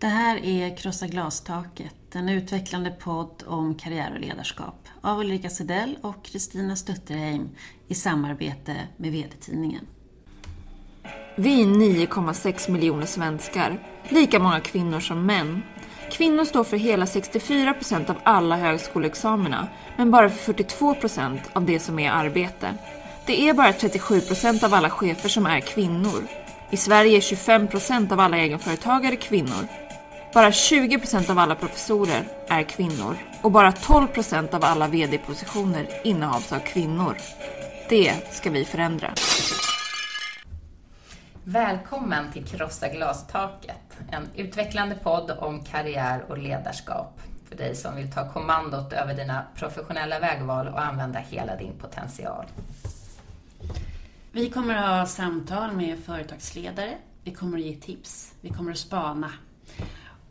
Det här är Krossa glastaket, en utvecklande podd om karriär och ledarskap av Ulrika Sedell och Kristina Stutterheim i samarbete med VD-tidningen. Vi är 9,6 miljoner svenskar, lika många kvinnor som män. Kvinnor står för hela 64 procent av alla högskoleexamina, men bara för 42 procent av det som är arbete. Det är bara 37 procent av alla chefer som är kvinnor. I Sverige är 25 procent av alla egenföretagare kvinnor. Bara 20 procent av alla professorer är kvinnor och bara 12 procent av alla VD-positioner innehas av kvinnor. Det ska vi förändra. Välkommen till Krossa glastaket, en utvecklande podd om karriär och ledarskap för dig som vill ta kommandot över dina professionella vägval och använda hela din potential. Vi kommer att ha samtal med företagsledare, vi kommer att ge tips, vi kommer att spana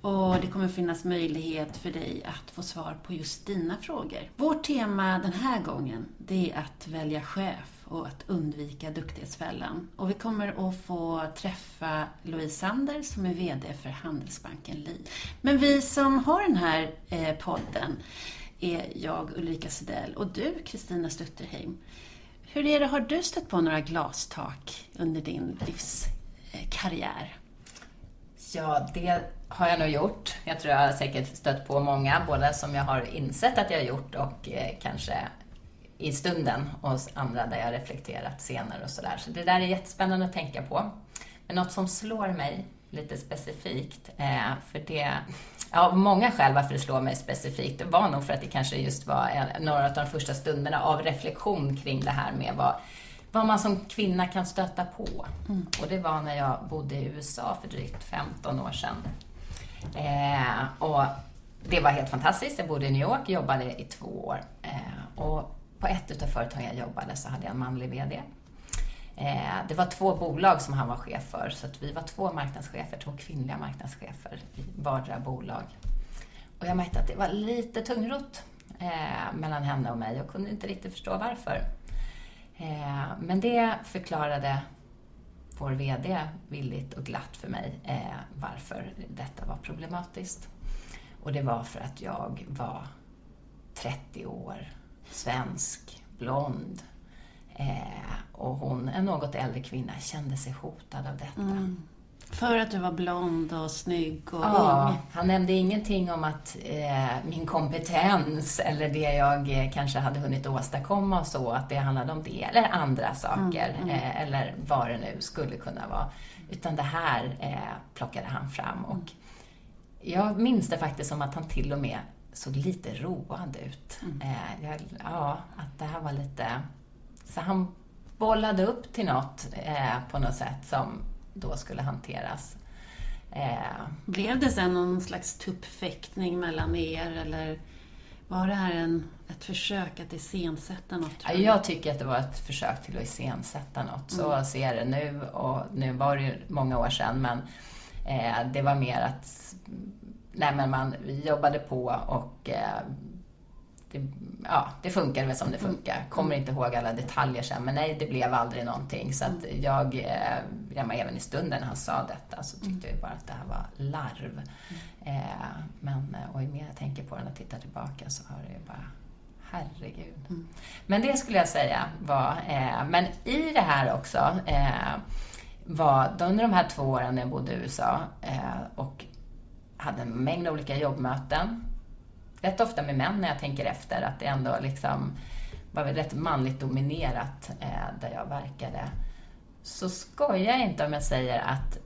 och det kommer finnas möjlighet för dig att få svar på just dina frågor. Vårt tema den här gången, det är att välja chef och att undvika duktighetsfällan. Och vi kommer att få träffa Louise Sander som är VD för Handelsbanken Li. Men vi som har den här eh, podden är jag, Ulrika Sedell, och du, Kristina Stutterheim. Hur är det, har du stött på några glastak under din livskarriär? Eh, Ja, det har jag nog gjort. Jag tror jag har säkert stött på många, både som jag har insett att jag har gjort och eh, kanske i stunden och andra där jag reflekterat senare och sådär. Så det där är jättespännande att tänka på. Men något som slår mig lite specifikt, eh, för det Ja, många skäl varför det slår mig specifikt. Det var nog för att det kanske just var några av de första stunderna av reflektion kring det här med vad, vad man som kvinna kan stöta på. Mm. Och det var när jag bodde i USA för drygt 15 år sedan. Eh, och det var helt fantastiskt. Jag bodde i New York, jobbade i två år. Eh, och på ett av företagen jag jobbade så hade jag en manlig VD. Eh, det var två bolag som han var chef för, så att vi var två marknadschefer, två kvinnliga marknadschefer i vardera bolag. Och jag märkte att det var lite tungrot eh, mellan henne och mig och kunde inte riktigt förstå varför. Eh, men det förklarade vår VD villigt och glatt för mig eh, varför detta var problematiskt. Och det var för att jag var 30 år, svensk, blond, Eh, och hon, en något äldre kvinna, kände sig hotad av detta. Mm. För att du var blond och snygg och ja, ung? Han nämnde ingenting om att eh, min kompetens eller det jag eh, kanske hade hunnit åstadkomma och så, att det handlade om det eller andra saker mm, mm. Eh, eller vad det nu skulle kunna vara. Utan det här eh, plockade han fram och jag minns det faktiskt som att han till och med såg lite road ut. Mm. Eh, jag, ja, att det här var lite så han bollade upp till något eh, på något sätt som då skulle hanteras. Eh. Blev det sen någon slags tuppfäktning mellan er eller var det här en, ett försök att iscensätta något? Tror jag tycker att det var ett försök till att iscensätta något. Så mm. ser jag det nu och nu var det ju många år sedan men eh, det var mer att nej, men man, vi jobbade på och eh, det, ja, det funkar väl som det mm. funkar. Kommer inte ihåg alla detaljer sen, men nej, det blev aldrig någonting. Så att mm. jag, eh, även i stunden när han sa detta så tyckte mm. jag bara att det här var larv. Eh, men, eh, och ju mer jag tänker på det och tittar tillbaka så har det ju bara Herregud. Mm. Men det skulle jag säga var, eh, men i det här också eh, var, under de här två åren när jag bodde i USA eh, och hade en mängd olika jobbmöten rätt ofta med män när jag tänker efter, att det ändå liksom var väl rätt manligt dominerat eh, där jag verkade. Så skojar jag inte om jag säger att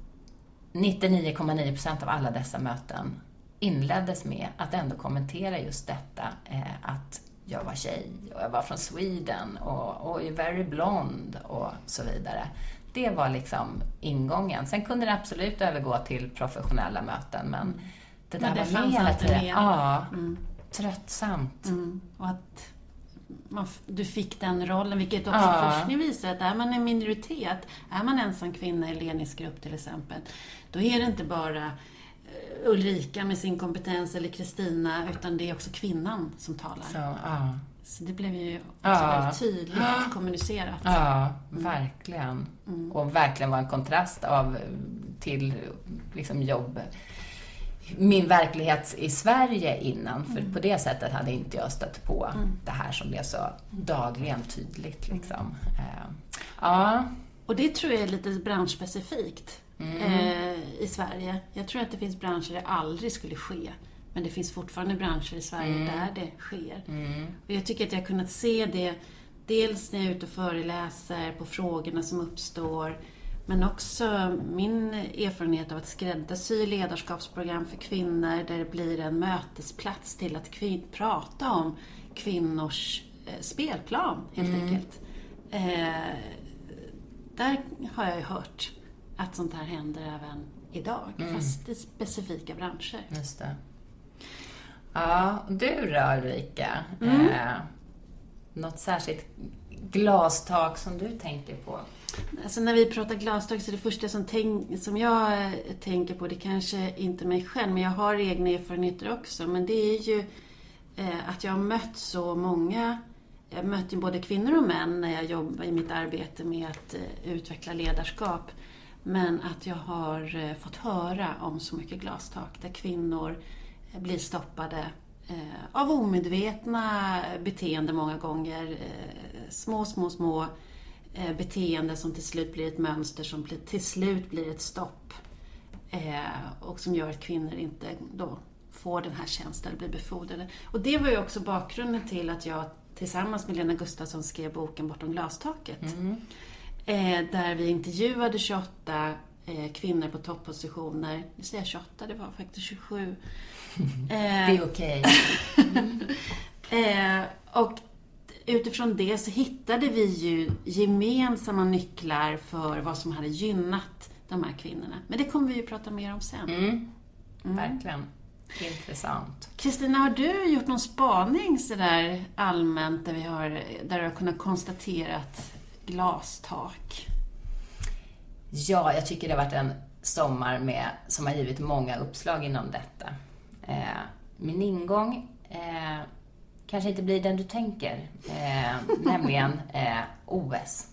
99,9% av alla dessa möten inleddes med att ändå kommentera just detta, eh, att jag var tjej och jag var från Sweden och, och very blond och så vidare. Det var liksom ingången. Sen kunde det absolut övergå till professionella möten, men mm det där det var med alltid med. Ja, mm. tröttsamt. Mm. Och att man, du fick den rollen, vilket också ja. forskning visar att är man en minoritet, är man ensam kvinna i ledningsgrupp till exempel, då är det inte bara eh, Ulrika med sin kompetens eller Kristina, utan det är också kvinnan som talar. Så, ja. Så det blev ju också ja. väldigt tydligt ja. kommunicerat. Ja, mm. verkligen. Mm. Och verkligen var en kontrast av, till liksom jobb min verklighet i Sverige innan. För på det sättet hade inte jag stött på det här som blev så dagligen tydligt. Liksom. Eh, ja. Och det tror jag är lite branschspecifikt eh, i Sverige. Jag tror att det finns branscher där det aldrig skulle ske. Men det finns fortfarande branscher i Sverige där det sker. Och jag tycker att jag har kunnat se det dels när jag är ute och föreläser på frågorna som uppstår. Men också min erfarenhet av att skräddarsy ledarskapsprogram för kvinnor där det blir en mötesplats till att kvin- prata om kvinnors eh, spelplan helt enkelt. Eh, där har jag ju hört att sånt här händer även idag, fast i specifika branscher. Just det. Ja, du då Ulrika? Eh, något särskilt glastak som du tänker på? Alltså när vi pratar glastak så är det första som, tänk, som jag eh, tänker på, det kanske inte mig själv, men jag har egna erfarenheter också. Men det är ju eh, att jag har mött så många, jag mött ju både kvinnor och män när jag jobbar i mitt arbete med att eh, utveckla ledarskap. Men att jag har eh, fått höra om så mycket glastak där kvinnor eh, blir stoppade eh, av omedvetna beteenden många gånger. Eh, små, små, små beteende som till slut blir ett mönster som till slut blir ett stopp. Eh, och som gör att kvinnor inte då får den här tjänsten eller blir befordrade. Och det var ju också bakgrunden till att jag tillsammans med Lena Gustafsson skrev boken Bortom glastaket. Eh, där vi intervjuade 28 eh, kvinnor på toppositioner. Nu säger jag 28, det var faktiskt 27. Det är okej. Eh, och utifrån det så hittade vi ju gemensamma nycklar för vad som hade gynnat de här kvinnorna. Men det kommer vi ju prata mer om sen. Mm. Verkligen. Intressant. Kristina, har du gjort någon spaning sådär allmänt där, vi har, där du har kunnat konstatera att glastak? Ja, jag tycker det har varit en sommar med, som har givit många uppslag inom detta. Eh, min ingång eh, kanske inte blir den du tänker, eh, nämligen eh, OS.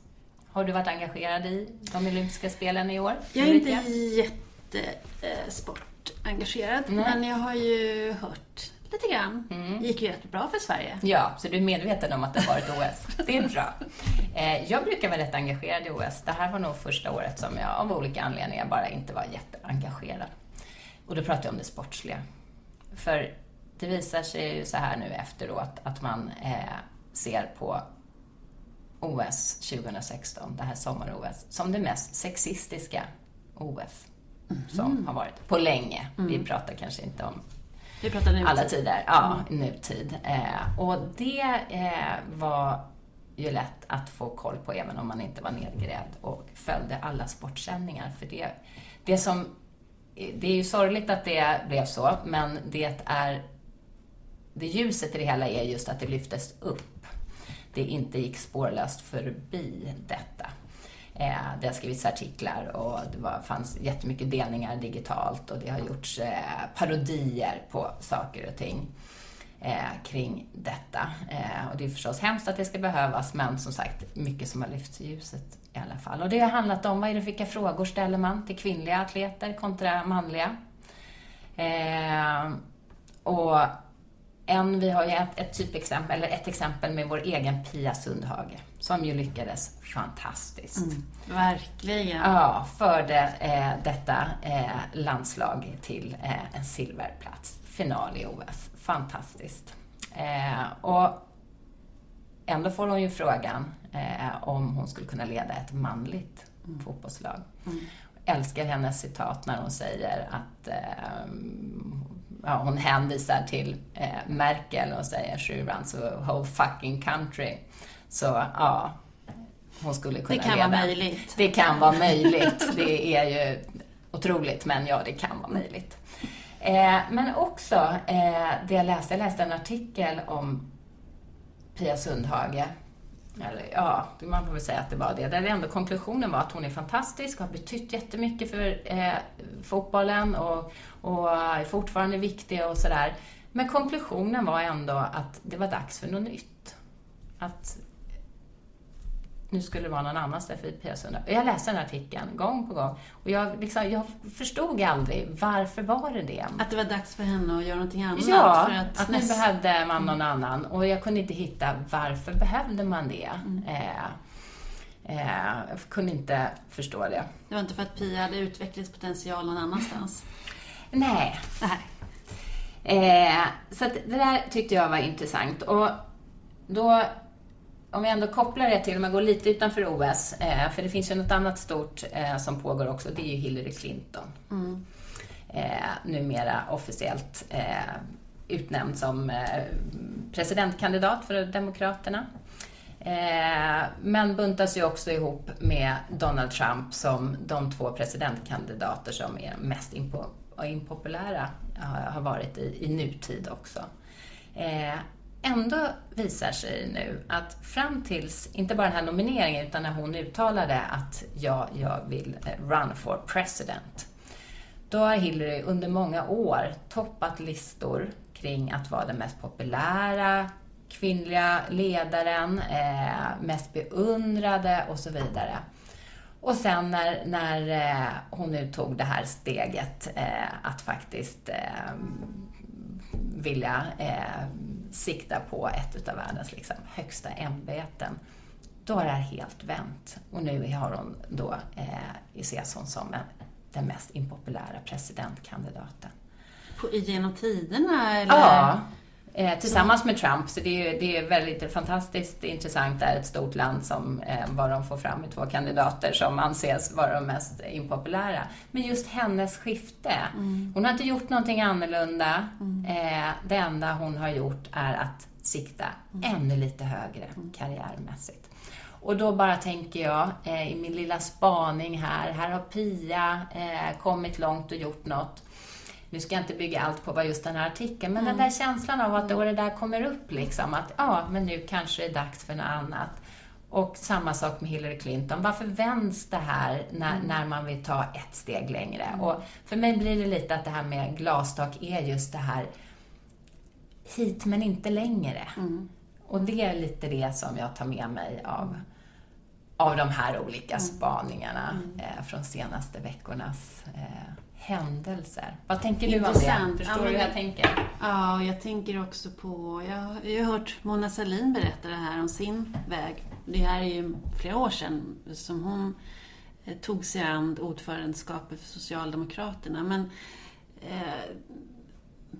Har du varit engagerad i de olympiska spelen i år? Jag är inte jättesportengagerad, Nej. men jag har ju hört lite grann. Det gick ju jättebra för Sverige. Ja, så du är medveten om att det har varit OS. Det är bra. Eh, jag brukar vara rätt engagerad i OS. Det här var nog första året som jag av olika anledningar bara inte var jätteengagerad. Och då pratar jag om det sportsliga. För det visar sig ju så här nu efteråt att man eh, ser på OS 2016, det här sommar-OS, som det mest sexistiska OS som har varit på länge. Vi pratar kanske inte om Vi pratar nu alla tider, ja, nutid. Eh, och det eh, var ju lätt att få koll på även om man inte var nedgrävd och följde alla sportsändningar. För det, det som, det är ju sorgligt att det blev så, men det är, det ljuset i det hela är just att det lyftes upp. Det inte gick spårlöst förbi detta. Eh, det har skrivits artiklar och det var, fanns jättemycket delningar digitalt och det har gjorts eh, parodier på saker och ting eh, kring detta. Eh, och det är förstås hemskt att det ska behövas, men som sagt, mycket som har lyfts i ljuset i alla fall. Och det har handlat om vad är det, vilka frågor ställer man till kvinnliga atleter kontra manliga? Eh, och en, vi har ju ett, ett typexempel, eller ett exempel med vår egen Pia Sundhage, som ju lyckades fantastiskt. Verkligen. Ja, förde eh, detta eh, landslag till eh, en silverplats. Final i OS. Fantastiskt. Eh, och ändå får hon ju frågan eh, om hon skulle kunna leda ett manligt fotbollslag. Älskar hennes citat när hon säger att eh, ja, hon hänvisar till eh, Merkel och säger she runs a whole fucking country. Så ja, hon skulle kunna Det kan leda. vara möjligt. Det kan vara möjligt. Det är ju otroligt, men ja, det kan vara möjligt. Eh, men också eh, det jag läste, jag läste en artikel om Pia Sundhage. Eller, ja, man får väl säga att det var det. Där ändå konklusionen var att hon är fantastisk och har betytt jättemycket för eh, fotbollen och, och är fortfarande viktig och sådär. Men konklusionen var ändå att det var dags för något nytt. Att nu skulle det vara någon annan för Pia Sundhage. Och jag läste den artikeln gång på gång och jag, liksom, jag förstod aldrig varför var det det? Att det var dags för henne att göra någonting annat? Ja, för att, att nu behövde man någon annan och jag kunde inte hitta varför behövde man det. Mm. Eh, eh, jag kunde inte förstå det. Det var inte för att Pia hade utvecklingspotential någon annanstans? Nej. Nej. Eh, så det där tyckte jag var intressant. Och då, om vi ändå kopplar det till, om jag går lite utanför OS, eh, för det finns ju något annat stort eh, som pågår också, det är ju Hillary Clinton. Mm. Eh, numera officiellt eh, utnämnd som eh, presidentkandidat för Demokraterna. Eh, men buntas ju också ihop med Donald Trump som de två presidentkandidater som är mest impo impopulära har varit i, i nutid också. Ändå visar sig nu att fram tills, inte bara den här nomineringen, utan när hon uttalade att ja, jag vill eh, run for president, då har Hillary under många år toppat listor kring att vara den mest populära kvinnliga ledaren, eh, mest beundrade och så vidare. Och sen när, när eh, hon nu tog det här steget eh, att faktiskt eh, vilja eh, eh, sikta på ett av världens liksom, högsta ämbeten, då har det här helt vänt. Och nu har hon då, eh, ses hon som en, den mest impopulära presidentkandidaten. På, genom tiderna? Eller? Ja. Eh, tillsammans med Trump, så det är, det är väldigt fantastiskt intressant. Det är ett stort land som eh, vad de får fram med två kandidater som anses vara de mest impopulära. Men just hennes skifte. Mm. Hon har inte gjort någonting annorlunda. Mm. Eh, det enda hon har gjort är att sikta mm. ännu lite högre mm. karriärmässigt. Och då bara tänker jag, eh, i min lilla spaning här, här har Pia eh, kommit långt och gjort något nu ska jag inte bygga allt på vad just den här artikeln, men mm. den där känslan av att då det där kommer upp liksom, att ja, men nu kanske det är dags för något annat. Och samma sak med Hillary Clinton. Varför vänds det här när, mm. när man vill ta ett steg längre? Mm. Och för mig blir det lite att det här med glastak är just det här hit men inte längre. Mm. Och det är lite det som jag tar med mig av, av de här olika mm. spaningarna mm. eh, från senaste veckornas eh, händelser. Vad tänker du om det? Förstår ja, du hur jag tänker? Ja, jag tänker också på... Jag har ju hört Mona Sahlin berätta det här om sin väg. Det här är ju flera år sedan som hon eh, tog sig an ordförandeskapet för Socialdemokraterna. Men eh,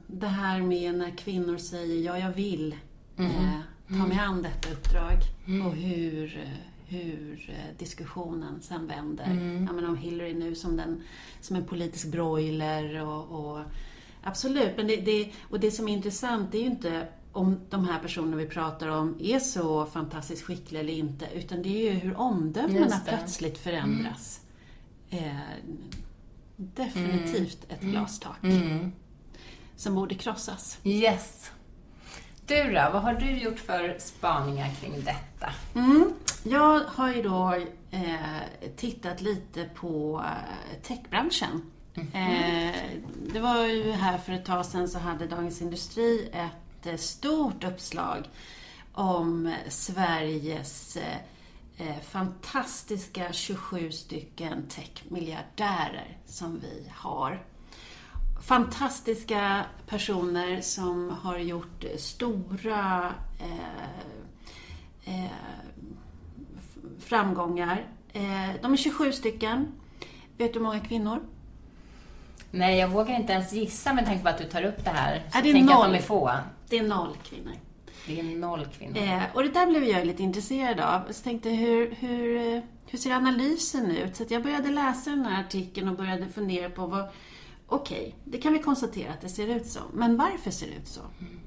det här med när kvinnor säger ja, jag vill mm. eh, ta mig mm. an detta uppdrag mm. och hur eh, hur eh, diskussionen sen vänder. Mm. Jag menar om Hillary nu som, den, som en politisk broiler och, och Absolut, men det, det, och det som är intressant är ju inte om de här personerna vi pratar om är så fantastiskt skickliga eller inte, utan det är ju hur omdömena plötsligt förändras. Mm. Eh, definitivt ett mm. glastak. Mm. Som borde krossas. Yes. Du då, vad har du gjort för spaningar kring detta? Mm. Jag har ju då eh, tittat lite på eh, techbranschen. Mm eh, det var ju här för ett tag sedan så hade Dagens Industri ett eh, stort uppslag om Sveriges eh, eh, fantastiska 27 stycken techmiljardärer som vi har. Fantastiska personer som har gjort stora eh, framgångar. Eh, de är 27 stycken. Vet du hur många kvinnor? Nej, jag vågar inte ens gissa med tanke på att du tar upp det här. Så är det tänker noll? att de är få. Det är noll kvinnor. Det är noll kvinnor. Eh, och det där blev jag lite intresserad av. Så tänkte, hur, hur, hur ser analysen ut? Så jag började läsa den här artikeln och började fundera på vad... Okej, okay, det kan vi konstatera att det ser ut så. Men varför ser det ut så? Mm.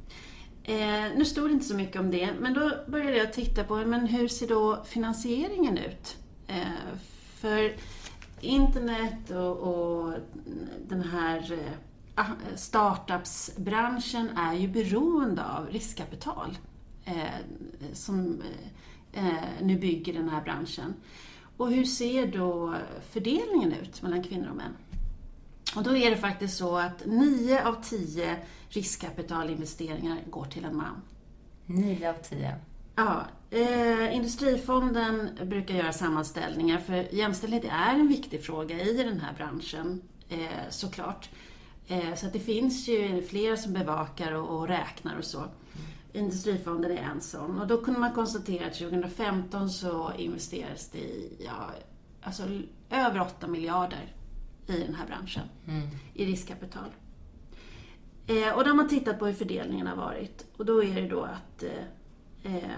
Eh, nu stod det inte så mycket om det, men då började jag titta på men hur ser då finansieringen ut? Eh, för internet och, och den här eh, ah, startupsbranschen är ju beroende av riskkapital eh, som eh, eh, nu bygger den här branschen. Och hur ser då fördelningen ut mellan kvinnor och män? Och då är det faktiskt så att 9 av 10 riskkapitalinvesteringar går till en man. 9 av 10. Ja, eh, Industrifonden brukar göra sammanställningar för jämställdhet är en viktig fråga i den här branschen eh, såklart. Eh, så att det finns ju flera som bevakar och, och räknar och så. Industrifonden är en sån. Och då kunde man konstatera att 2015 så investerades det i ja, alltså, över 8 miljarder i den här branschen. Mm. I riskkapital. Eh, och då har man tittat på hur fördelningen har varit. Och då är det då att eh, eh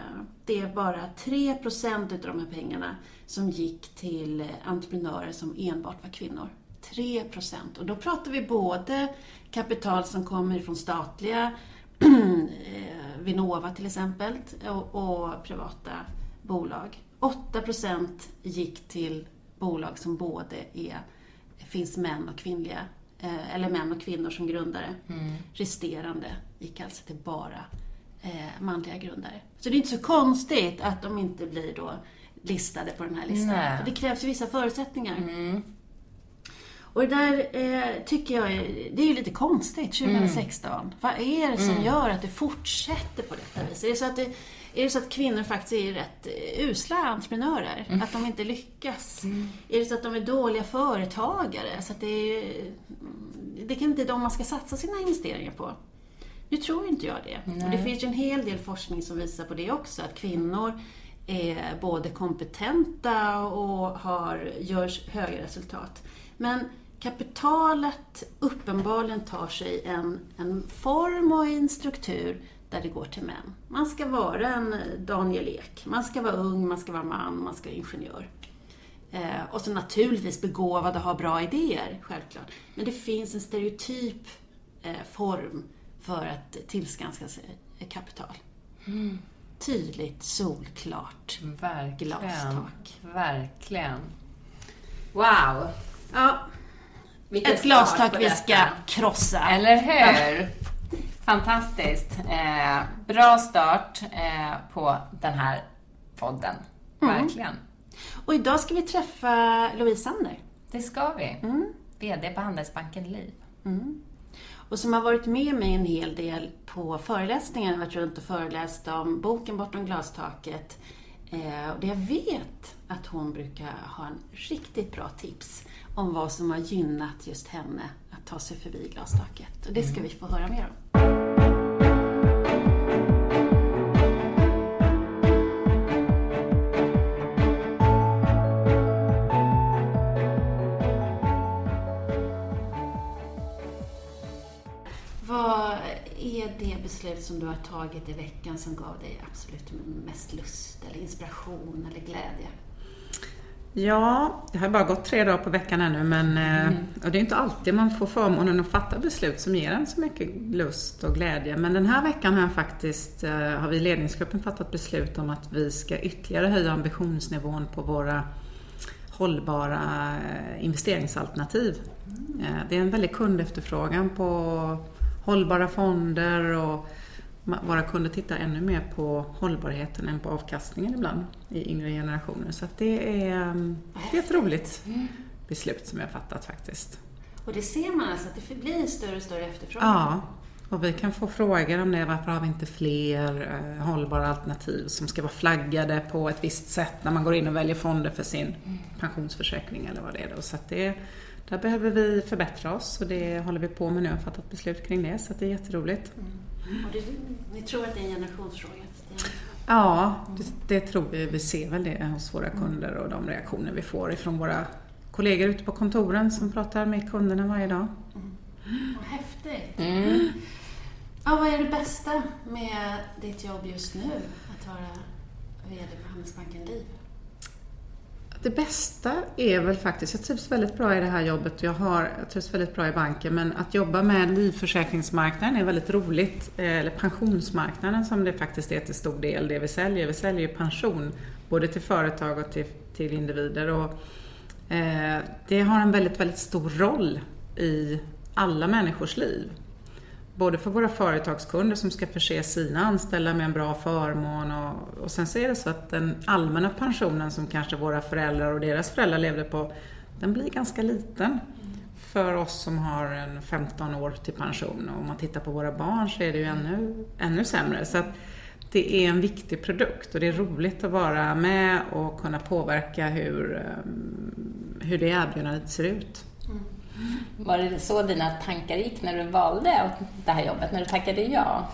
det är bara 3 procent av de här pengarna som gick till eh, entreprenörer som enbart var kvinnor. 3 procent. Och då pratar vi både kapital som kommer från statliga eh, Vinnova till exempel och, och privata bolag. 8 procent gick till bolag som både är, finns män och kvinnliga eh, eller män och kvinnor som grundare. Mm. Resterande gick alltså till bara eh, manliga grundare. Så det är inte så konstigt att de inte blir då listade på den här listan. Nej. För det krävs ju vissa förutsättningar. Mm. Och det där eh, tycker jag är, det är ju lite konstigt 2016. Vad är det som gör att det fortsätter på detta vis? Är det så att, det, är det så att kvinnor faktiskt är rätt eh, usla entreprenörer? Att de inte lyckas? Är det så att de är dåliga företagare? Så att det, är, det kan inte de man ska satsa sina investeringar på. Nu tror inte jag det. Och det finns ju en hel del forskning som visar på det också, att kvinnor är både kompetenta och har, gör höga resultat. Men kapitalet uppenbarligen tar sig en, en form och en struktur där det går till män. Man ska vara en Daniel Ek, man ska vara ung, man ska vara man, man ska vara ingenjör. Eh, och så naturligtvis begåvad och ha bra idéer, självklart. Men det finns en stereotyp eh, form för att tillskansa sig kapital. Tydligt, solklart. Verkligen. Glastak. Verkligen. Wow. Ja, ett glastak vi ska krossa. Eller hur? Fantastiskt. Eh, bra start eh, på den här podden. Mm. Verkligen. Och idag ska vi träffa Louise Sander. Det ska vi. Mm. VD på Handelsbanken Liv. Och som har varit med mig en hel del på föreläsningar. Jag har varit runt och föreläst om boken Bortom glastaket. Eh, och jag vet att hon brukar ha en riktigt bra tips om vad som har gynnat just henne att ta sig förbi glastaket. Och det ska vi få höra mer om. Beslut som du har tagit i veckan som gav dig absolut mest lust eller inspiration eller glädje? Ja, det har bara gått tre dagar på veckan ännu men eh, Mm. och det är inte alltid man får förmånen att fatta beslut som ger en så mycket lust och glädje. Men den här veckan har, faktiskt, eh, har vi i ledningsgruppen fattat beslut om att vi ska ytterligare höja ambitionsnivån på våra hållbara eh, investeringsalternativ. Eh, Det är en väldig kundefterfrågan på hållbara fonder och våra kunder tittar ännu mer på hållbarheten än på avkastningen ibland i yngre generationer. Så det, är, mm, det är ett roligt beslut som jag har fattat faktiskt. Och det ser man alltså att det blir större och större efterfrågan. Ja, och vi kan få frågor om det. Varför har vi inte fler eh, hållbara alternativ som ska vara flaggade på ett visst sätt när man går in och väljer fonder för sin pensionsförsäkring eller vad det är. Då. Så det, där behöver vi förbättra oss och det håller vi på med nu. Har fattat beslut kring det så det är jätteroligt. Och det, ni tror att det är en generationsfråga? Ja, det, det tror vi. Vi ser väl det hos våra kunder och de reaktioner vi får ifrån våra kollegor ute på kontoren som pratar med kunderna varje dag. Vad häftigt! Mm. Ja, vad är det bästa med ditt jobb just nu? Att vara VD på Handelsbanken Liv? Det bästa är väl faktiskt, jag trivs väldigt bra i det här jobbet och jag, har, jag trivs väldigt bra i banken, men att jobba med livförsäkringsmarknaden är väldigt roligt. Eh, eller pensionsmarknaden som det faktiskt är till stor del det vi säljer. Vi säljer ju pension både till företag och till, till individer. Och, eh, det har en väldigt, väldigt stor roll i alla människors liv. Både för våra företagskunder som ska förse sina anställda med en bra förmån och, och sen så är det så att den allmänna pensionen som kanske våra föräldrar och deras föräldrar levde på, den blir ganska liten för oss som har en 15 år till pension. Och om man tittar på våra barn så är det ju ännu, ännu sämre. Så att det är en viktig produkt och det är roligt att vara med och kunna påverka hur, eh, hur det erbjudandet ser ut. Mm. Var det så dina tankar gick när du valde det här jobbet, när du tackade ja?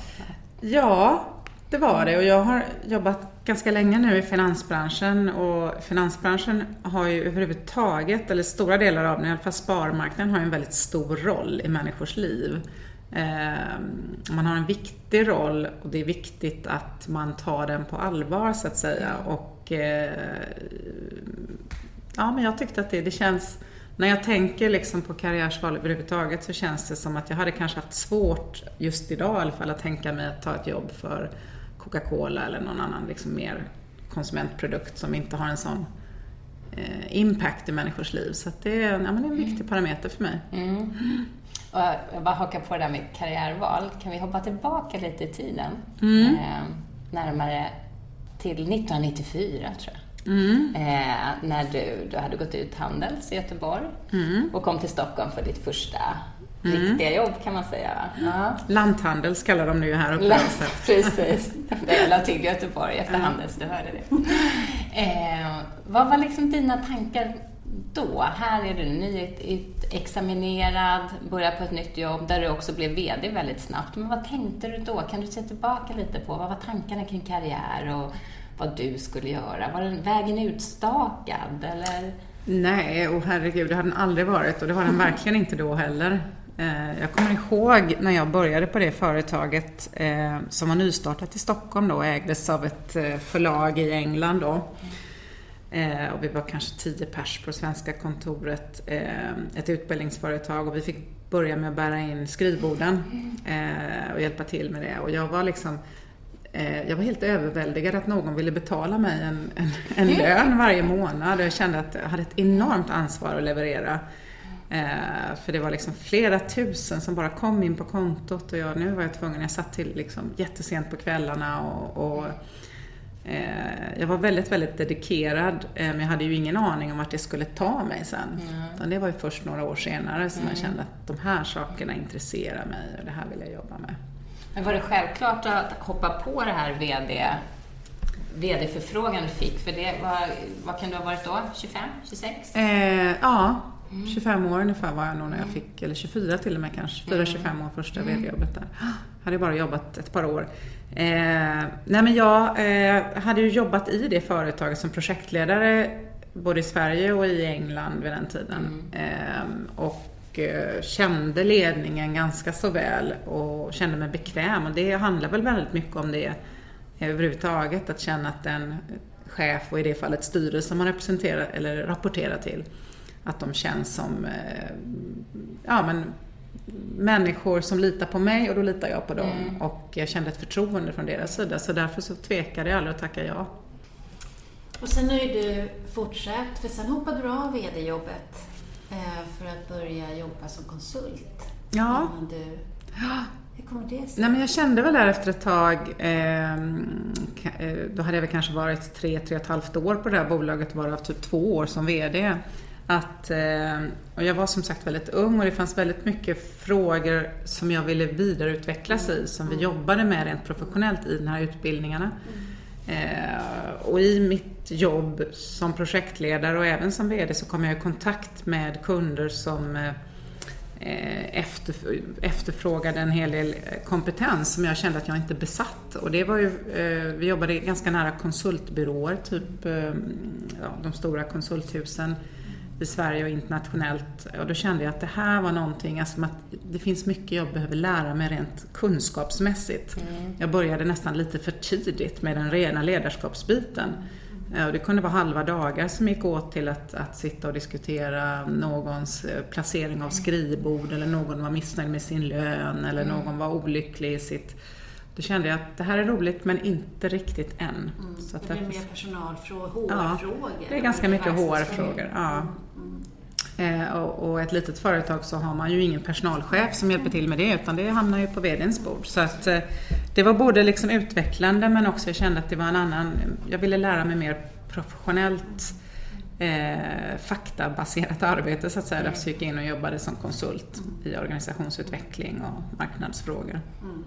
Ja, det var det och jag har jobbat ganska länge nu i finansbranschen och finansbranschen har ju överhuvudtaget, eller stora delar av den, i alla fall sparmarknaden, har ju en väldigt stor roll i människors liv. Ehm, man har en viktig roll och det är viktigt att man tar den på allvar så att säga. Och, eh, ja, men jag tyckte att det, det känns när jag tänker liksom på karriärsval överhuvudtaget så känns det som att jag hade kanske haft svårt, just idag i alla fall, att tänka mig att ta ett jobb för Coca-Cola eller någon annan liksom mer konsumentprodukt som inte har en sån eh, impact i människors liv. Så det, är, ja, men det är en viktig parameter för mig. Mm. Och jag bara hakar på det där med karriärval. Kan vi hoppa tillbaka lite i tiden? Mm. Eh, närmare till 1994 tror jag. Mm. Eh, när du, du hade gått ut Handels i Göteborg mm. och kom till Stockholm för ditt första mm. riktiga jobb kan man säga. Ja. Lanthandels kallar de nu här uppe. Precis. Jag la till Göteborg efter mm. Handels, du hörde det. Eh, vad var liksom dina tankar då? Här är du nyexaminerad, börjar på ett nytt jobb där du också blev VD väldigt snabbt. Men vad tänkte du då? Kan du se tillbaka lite på vad var tankarna kring karriär och vad du skulle göra? Var den vägen utstakad eller? Nej, och herregud, det har den aldrig varit och det var den verkligen inte då heller. Eh, jag kommer ihåg när jag började på det företaget eh, som var nystartat i Stockholm då och ägdes av ett eh, förlag i England då. Och vi var kanske tio pers på svenska kontoret, ett utbildningsföretag och vi fick börja med att bära in skrivborden och hjälpa till med det. Och jag var liksom jag var helt överväldigad att någon ville betala mig en, en, en lön varje månad. Jag kände att jag hade ett enormt ansvar att leverera. Eh, för det var liksom flera tusen som bara kom in på kontot och jag, nu var jag tvungen, jag satt till liksom jättesent på kvällarna och, och eh, jag var väldigt, väldigt dedikerad eh, men jag hade ju ingen aning om vart det skulle ta mig sen. Mm. det var ju först några år senare som mm. jag kände att de här sakerna intresserar mig och det här vill jag jobba med. Men var det självklart att hoppa på det här VD VD-förfrågan du fick? För det var, vad kan du ha varit då? 25? 26? Eh, ja, 25 år ungefär var jag nog när jag fick, eller 24 till och med kanske, 4-25 år första mm. vd-jobbet där. Hade bara jobbat ett par år. Eh, nej men jag eh, hade ju jobbat i det företaget som projektledare både i Sverige och i England vid den tiden. Mm. Eh, och kände ledningen ganska så väl och kände mig bekväm och det handlar väl väldigt mycket om det överhuvudtaget, att känna att den chef och i det fallet styrelse man representerar eller rapporterar till att de känns som eh, ja, men, människor som litar på mig och då litar jag på dem. Mm. Och jag kände ett förtroende från deras sida så därför så tvekade jag aldrig att tacka ja. Och sen har ju du fortsatt, för sen hoppade du av VD-jobbet eh, för att börja jobba som konsult. Ja. Du... Hur kommer det sig? Nej, men jag kände väl där efter ett tag, ehm, eh, då hade jag väl kanske varit tre, tre och ett halvt år på det här bolaget, varav typ två år som VD. Att, eh, och jag var som sagt väldigt ung och det fanns väldigt mycket frågor som jag ville vidareutvecklas i, som vi jobbade med rent professionellt i de här utbildningarna. Eh, och i mitt jobb som projektledare och även som VD så kom jag i kontakt med kunder som eh, efter, efterfrågade en hel del kompetens som jag kände att jag inte besatt. Och det var ju, eh, vi jobbade ganska nära konsultbyråer, typ eh, ja, de stora konsulthusen i Sverige och internationellt. Och då kände jag att det här var någonting, alltså att det finns mycket jag behöver lära mig rent kunskapsmässigt. Mm. Jag började nästan lite för tidigt med den rena ledarskapsbiten. Mm. Och det kunde vara halva dagar som gick åt till att, att sitta och diskutera någons eh, placering av skrivbord eller någon var missnöjd med sin lön eller mm. någon var olycklig i sitt då kände jag att det här är roligt men inte riktigt än. Mm. Så att det blir mer personalfrågor, HR-frågor? Ja, det är ganska mycket HR-frågor. Ja. Eh, och, och ett litet företag så har man ju ingen personalchef som hjälper till med det utan det hamnar ju på VDns bord. Så att eh, det var både liksom utvecklande men också jag kände att det var en annan, jag ville lära mig mer professionellt eh, faktabaserat arbete så att säga. Därför gick jag in och jobbade som konsult i organisationsutveckling och marknadsfrågor. Mm.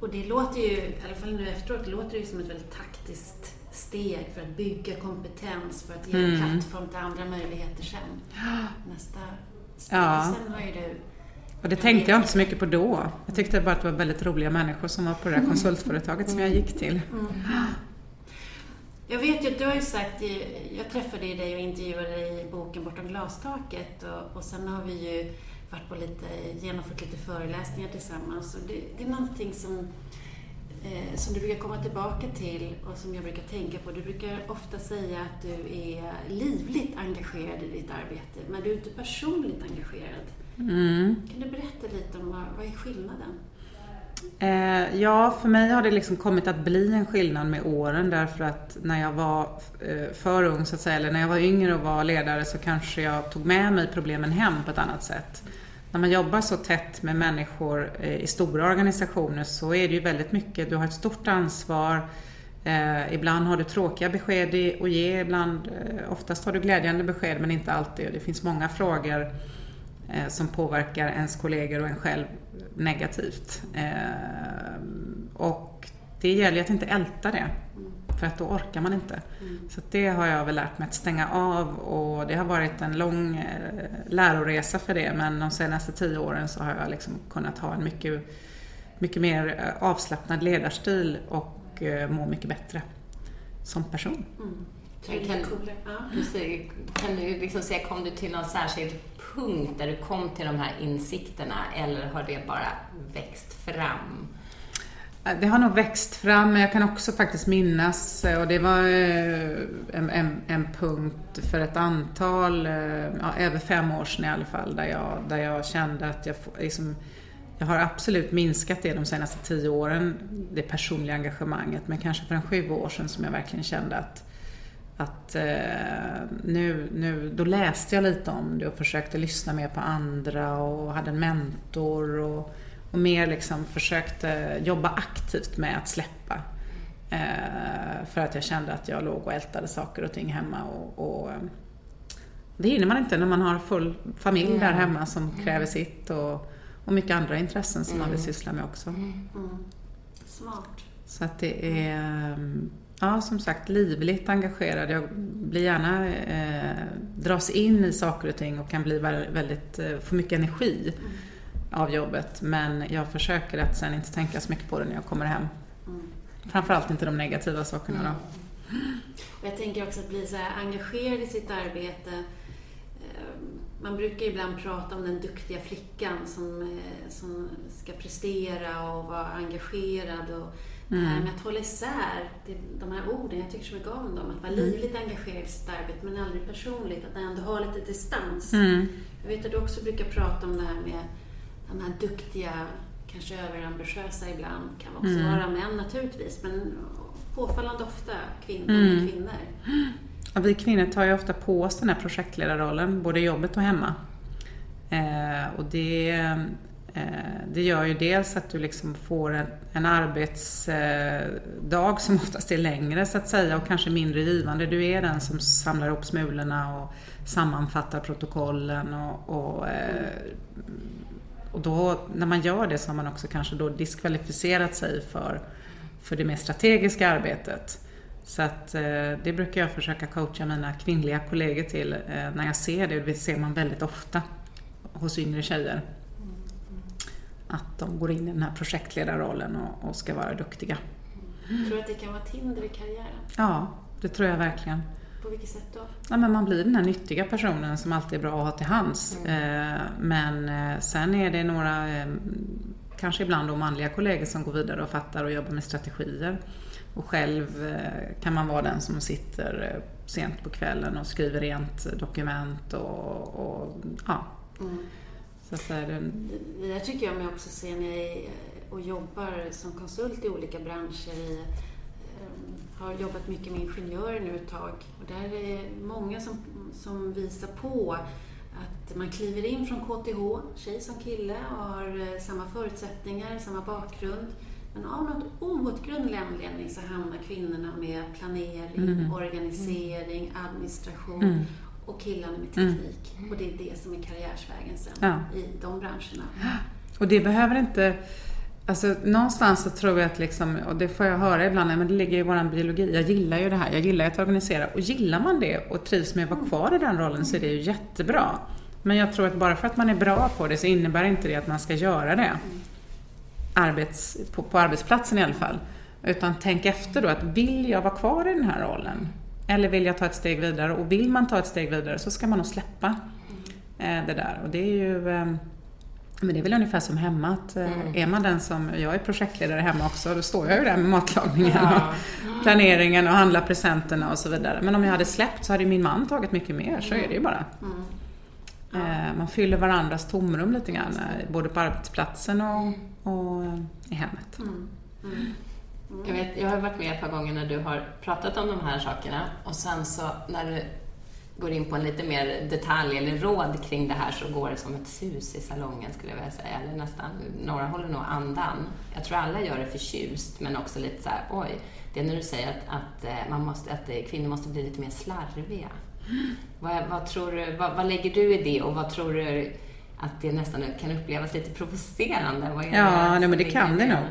Och det låter ju, i alla fall nu efteråt, det låter ju som ett väldigt taktiskt steg för att bygga kompetens, för att ge Mm. plattform till andra möjligheter sen. Nästa steg. Ja. Sen har ju du Och det tänkte jag inte så mycket på då. Jag tyckte bara att det var väldigt roliga människor som var på det där konsultföretaget som jag gick till. Jag vet ju att du har ju sagt, jag träffade ju dig och intervjuade dig i boken Bortom glastaket och, och sen har vi ju varit på lite, genomfört lite föreläsningar tillsammans. Och det, det är någonting som, eh, som du brukar komma tillbaka till och som jag brukar tänka på. Du brukar ofta säga att du är livligt engagerad i ditt arbete, men du är inte personligt engagerad. Mm. Kan du berätta lite om vad, vad är skillnaden? Eh, ja, för mig har det liksom kommit att bli en skillnad med åren därför att när jag var eh, för ung så att säga, eller när jag var yngre och var ledare så kanske jag tog med mig problemen hem på ett annat sätt. När man jobbar så tätt med människor eh, i stora organisationer så är det ju väldigt mycket, du har ett stort ansvar, eh, ibland har du tråkiga besked att ge, ibland, eh, oftast har du glädjande besked men inte alltid. Och Det finns många frågor eh, som påverkar ens kollegor och en själv negativt. Eh, och det gäller ju att inte älta det, för att då orkar man inte. Så att det har jag väl lärt mig att stänga av och det har varit en lång eh, läroresa för det men de senaste tio åren så har jag liksom kunnat ha en mycket, mycket mer eh, avslappnad ledarstil och eh, må mycket bättre som person. Du Kan-. Du Kan du liksom säga, kom du till någon särskild punkt där du kom till de här insikterna eller har det bara växt fram? Eh, det har nog växt fram, men jag kan också faktiskt minnas, eh, och det var eh, en, en, en punkt för ett antal, ja, över fem år sedan i alla fall, där jag, där jag kände att jag, liksom, jag har absolut minskat det de senaste tio åren, det personliga engagemanget, men kanske för en sju år sedan som jag verkligen kände att att nu, nu, då läste jag lite om det och försökte lyssna mer på andra och hade en mentor och, och mer liksom försökte jobba aktivt med att släppa. Eh, för att jag kände att jag låg och ältade saker och ting hemma och, och eh, det hinner man inte när man har full familj där hemma som kräver sitt och, och mycket andra intressen som man vill syssla med också. Mm. Smart. Så att det är, ja som sagt, livligt engagerad. Jag blir gärna, eh, dras in i saker och ting och kan bli vä- väldigt, eh, få mycket energi av jobbet. Men jag försöker att sen inte tänka så mycket på det när jag kommer hem. Framförallt inte de negativa sakerna då. Och jag tänker också att bli så engagerad i sitt arbete. Eh, Man brukar ibland prata om den duktiga flickan som, eh, som ska prestera och vara engagerad. Och det här med att hålla isär de här orden, jag tycker så mycket om dem. Att vara livligt engagerad i sitt arbete men aldrig personligt. Att ändå ha lite distans. Mm. Jag vet att du också brukar prata om det här med de här duktiga, kanske överambitiösa ibland, kan också Mm. vara män naturligtvis, men påfallande ofta kvinnor Mm. kvinnor. Ja, vi kvinnor tar ju ofta på oss den här projektledarrollen, både i jobbet och hemma. Eh, och det, eh, det gör ju dels att du liksom får en, en arbetsdag som oftast är längre så att säga och kanske mindre givande. Du är den som samlar ihop smulorna och sammanfattar protokollen och, och, eh, och då när man gör det så har man också kanske då diskvalificerat sig för, för det mer strategiska arbetet. Så att eh, det brukar jag försöka coacha mina kvinnliga kollegor till eh, när jag ser det. Det ser man väldigt ofta hos yngre tjejer. Att de går in i den här projektledarrollen och, och ska vara duktiga. Tror du att det kan vara ett hinder i karriären? Ja, det tror jag verkligen. På vilket sätt då? Ja, men man blir den här nyttiga personen som alltid är bra att ha till hands. Eh, men eh, sen är det några, eh, kanske ibland då manliga kollegor som går vidare och fattar och jobbar med strategier. Och själv kan man vara den som sitter sent på kvällen och skriver rent dokument och, och ja. Så att det Det där tycker jag mig också se när jag och jobbar som konsult i olika branscher. I, har jobbat mycket med ingenjörer nu ett tag och där är många som, som visar på att man kliver in från KTH, tjej som kille, och har eh, samma förutsättningar, samma bakgrund. Men av något outgrundlig anledning så hamnar kvinnorna med planering, organisering, administration och killarna med teknik. Och det är det som är karriärsvägen sen Ja. i de branscherna. Och det behöver inte Alltså någonstans så tror jag att liksom, och det får jag höra ibland, men det ligger i våran biologi. Jag gillar ju det här, jag gillar att organisera. Och gillar man det och trivs med att vara kvar i den rollen så är det ju jättebra. Men jag tror att bara för att man är bra på det så innebär inte det att man ska göra det. Arbets, på, på arbetsplatsen i alla fall. Utan tänk efter då, att vill jag vara kvar i den här rollen? Eller vill jag ta ett steg vidare? Och vill man ta ett steg vidare så ska man nog släppa eh, det där. Och det är ju eh, men det är väl ungefär som hemma, att eh, mm. är man den som, jag är projektledare hemma också, då står jag ju där med matlagningen ja. och planeringen och handlar presenterna och så vidare. Men om jag hade släppt så hade min man tagit mycket mer, så är det ju bara. Mm. Ja. Man fyller varandras tomrum lite grann, både på arbetsplatsen och, och i hemmet. Mm. mm. Jag, vet, jag har varit med ett par gånger när du har pratat om de här sakerna och sen så när du går in på en lite mer detalj eller råd kring det här så går det som ett sus i salongen skulle jag vilja säga. Eller nästan, några håller nog andan. Jag tror alla gör det förtjust men också lite så här, oj, det är när du säger att, att, eh, man måste, att eh, kvinnor måste bli lite mer slarviga. Mm. Vad, vad, tror du, vad, vad, lägger du i det och vad tror du att det nästan kan upplevas lite provocerande? ja, nej, men det kan det nog.